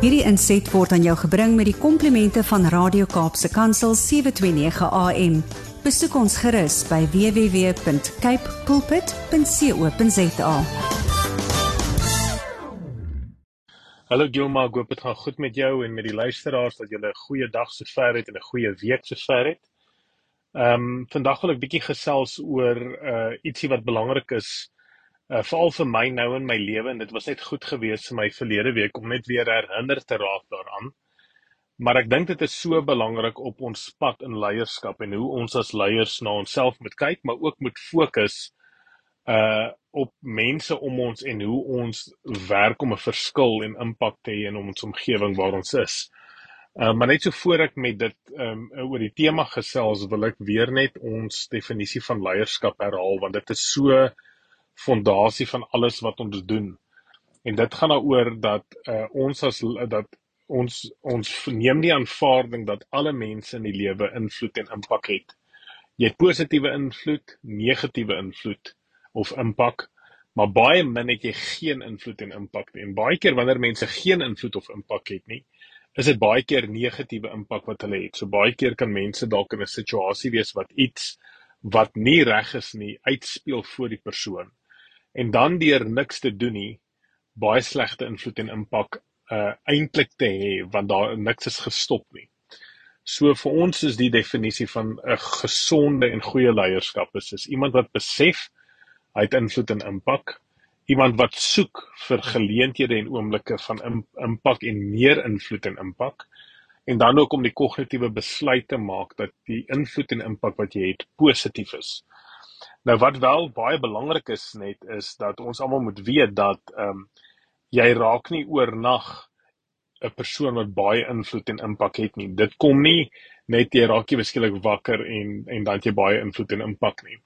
Hierdie inset word aan jou gebring met die komplimente van Radio Kaapse Kansel 729 AM. Besoek ons gerus by www.cape pulpit.co.za. Hallo Gilma, ek hoop dit gaan goed met jou en met die luisteraars dat julle 'n goeie dag sover het en 'n goeie week sover het. Ehm um, vandag wil ek bietjie gesels oor uh ietsie wat belangrik is uh, veral vir my nou in my lewe en dit was net goed geweest vir my verlede week om net weer herinner te raak daaraan. Maar ek dink dit is so belangrik op ons pad in leierskap en hoe ons as leiers na onsself moet kyk, maar ook moet fokus uh op mense om ons en hoe ons werk om 'n verskil en impak te hê in ons omgewing waar ons is. Uh, maar net so voor ek met dit um, oor die tema gesels, wil ek weer net ons definisie van leierskap herhaal want dit is so fondasie van alles wat ons doen. En dit gaan daaroor dat uh, ons as dat ons ons neem die aanvaarding dat alle mense in die lewe invloed en impak het. Jy het positiewe invloed, negatiewe invloed of impak, maar baie min het jy geen invloed en impak nie. En baie keer wanneer mense geen invloed of impak het nie, is dit baie keer negatiewe impak wat hulle het. So baie keer kan mense dalk in 'n situasie wees wat iets wat nie reg is nie uitspeel voor die persoon en dan deur niks te doen nie baie slegte invloed en impak uh eintlik te hê want daar niks is gestop nie. So vir ons is die definisie van 'n gesonde en goeie leierskap is is iemand wat besef hy het invloed en impak, iemand wat soek vir geleenthede en oomblikke van impak en meer invloed en impak en dan ook om die kognitiewe besluit te maak dat die invloed en impak wat jy het positief is. Nou wat wel baie belangrik is net is dat ons almal moet weet dat ehm um, jy raak nie oornag 'n persoon wat baie invloed en impak het nie. Dit kom nie net jy raak jy beskiklik wakker en en dan jy baie invloed en impak nie.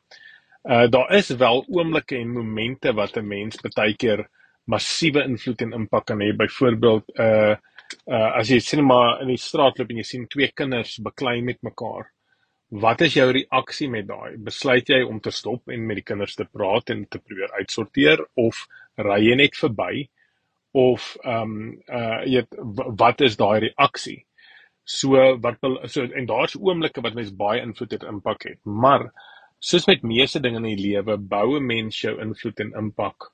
Uh daar is wel oomblikke en momente wat 'n mens baie keer massiewe invloed en impak kan hê. Byvoorbeeld uh uh as jy sien maar in die straat loop en jy sien twee kinders beklei met mekaar Wat is jou reaksie met daai? Besluit jy om te stop en met die kinders te praat en te probeer uitsorteer of ry jy net verby? Of ehm um, uh jy wat is daai reaksie? So wat so en daar's oomblikke wat mens baie invloed het impak het. Maar soos met meeste dinge in die lewe, bou 'n mens jou invloed en impak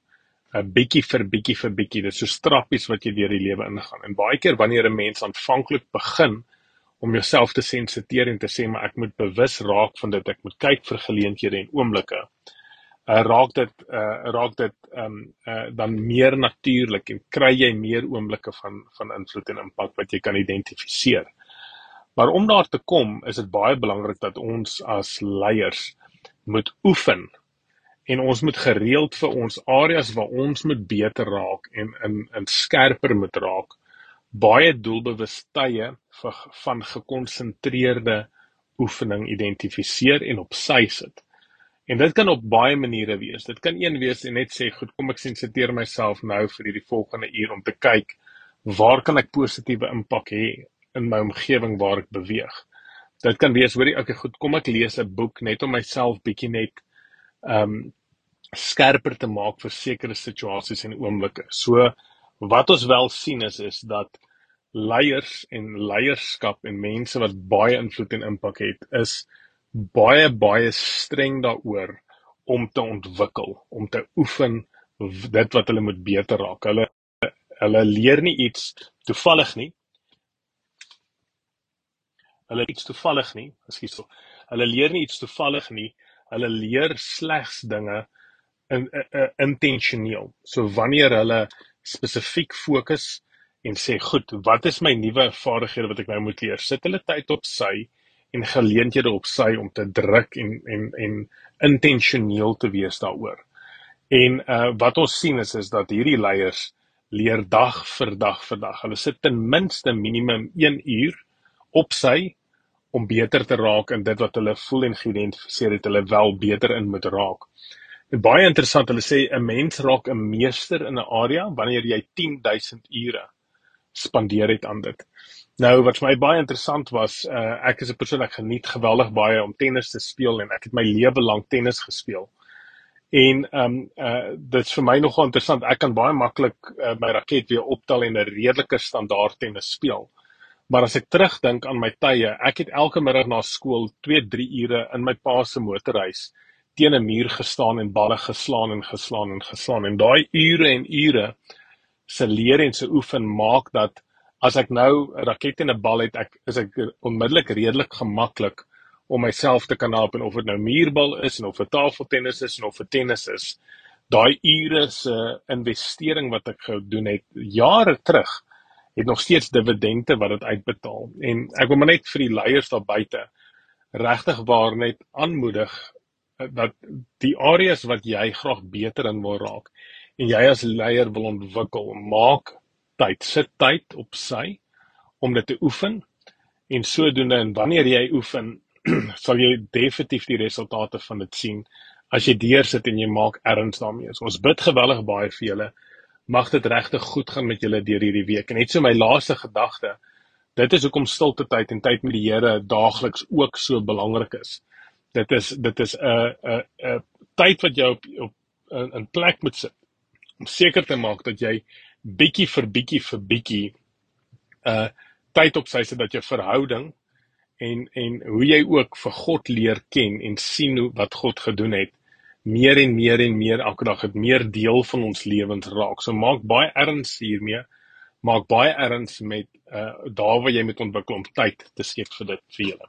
'n bietjie vir bietjie vir bietjie. Dit is so strappies wat jy deur die lewe ingaan. En baie keer wanneer 'n mens aanvanklik begin om jouself te sensiteer en te sê maar ek moet bewus raak van dit. Ek moet kyk vir geleenthede en oomblikke. Uh, raak dit uh, raak dit um, uh, dan meer natuurlik en kry jy meer oomblikke van van invloed en impak wat jy kan identifiseer. Maar om daar te kom is dit baie belangrik dat ons as leiers moet oefen en ons moet gereeld vir ons areas waar ons moet beter raak en in in skerper moet raak baie doelbewus tye van gekonsentreerde oefening identifiseer en op sy sit. En dit kan op baie maniere wees. Dit kan een wees en net sê, "Goed, kom ek sensiteer myself nou vir hierdie volgende uur om te kyk waar kan ek positiewe impak hê in my omgewing waar ek beweeg." Dit kan wees, hoorie, okay, goed, kom ek lees 'n boek net om myself bietjie net ehm um, skerper te maak vir sekere situasies en oomblikke. So wat ons wel sien is is dat leiers en leierskap en mense wat baie invloed en impak het is baie baie streng daaroor om te ontwikkel, om te oefen dit wat hulle moet beter raak. Hulle hulle leer nie iets toevallig nie. Hulle iets toevallig nie, ekskuus. So. Hulle leer nie iets toevallig nie. Hulle leer slegs dinge in, in, in intentioneel. So wanneer hulle spesifiek fokus en sê goed, wat is my nuwe vaardighede wat ek nou moet leer? Sit hulle tyd op sy en geleenthede op sy om te druk en en en intentioneel te wees daaroor. En uh wat ons sien is is dat hierdie leiers leer dag vir dag vir dag. Hulle sit ten minste minimum 1 uur op sy om beter te raak in dit wat hulle voel en geïdentifiseer het hulle wel beter in moet raak. En baie interessant, hulle sê 'n mens raak 'n meester in 'n area wanneer jy 10000 ure spandeer het aan dit. Nou wat vir my baie interessant was, uh, ek is 'n persoon ek geniet geweldig baie om tennis te speel en ek het my lewe lank tennis gespeel. En ehm um, uh dit's vir my nogal interessant. Ek kan baie maklik uh, my raket weer optel en 'n redelike standaard tennis speel. Maar as ek terugdink aan my tye, ek het elke middag na skool 2-3 ure in my pa se motorhuis teen 'n muur gestaan en balle geslaan en geslaan en geslaan en daai ure en ure se leer en se oefen maak dat as ek nou 'n raket en 'n bal het, ek is ek onmiddellik redelik gemaklik om myself te kan help en of dit nou muurbal is en of dit tafeltennis is en of dit tennis is. Daai ure se investering wat ek gedoen het jare terug het nog steeds dividende wat dit uitbetaal. En ek wil maar net vir die leiers daar buite regtig waar net aanmoedig dat die areas wat jy graag beter in wil raak en jy as leier wil ontwikkel, maak tyd, sit tyd op sy om dit te oefen en sodoende en wanneer jy oefen, sal jy definitief die resultate van dit sien as jy deursit en jy maak erns daarmee. So ons bid geweldig baie vir julle. Mag dit regtig goed gaan met julle deur hierdie week. En net so my laaste gedagte, dit is hoekom stilte tyd en tyd met die Here daagliks ook so belangrik is. Dit is dit is 'n 'n 'n tyd wat jy op op in plek moet sit om seker te maak dat jy bietjie vir bietjie vir bietjie uh tyd op sy sodat jou verhouding en en hoe jy ook vir God leer ken en sien hoe wat God gedoen het meer en meer en meer elke dag het meer deel van ons lewens raak. So maak baie erns hiermee. Maak baie erns met uh daar waar jy moet ontwikkel om tyd te skep vir dit vir julle.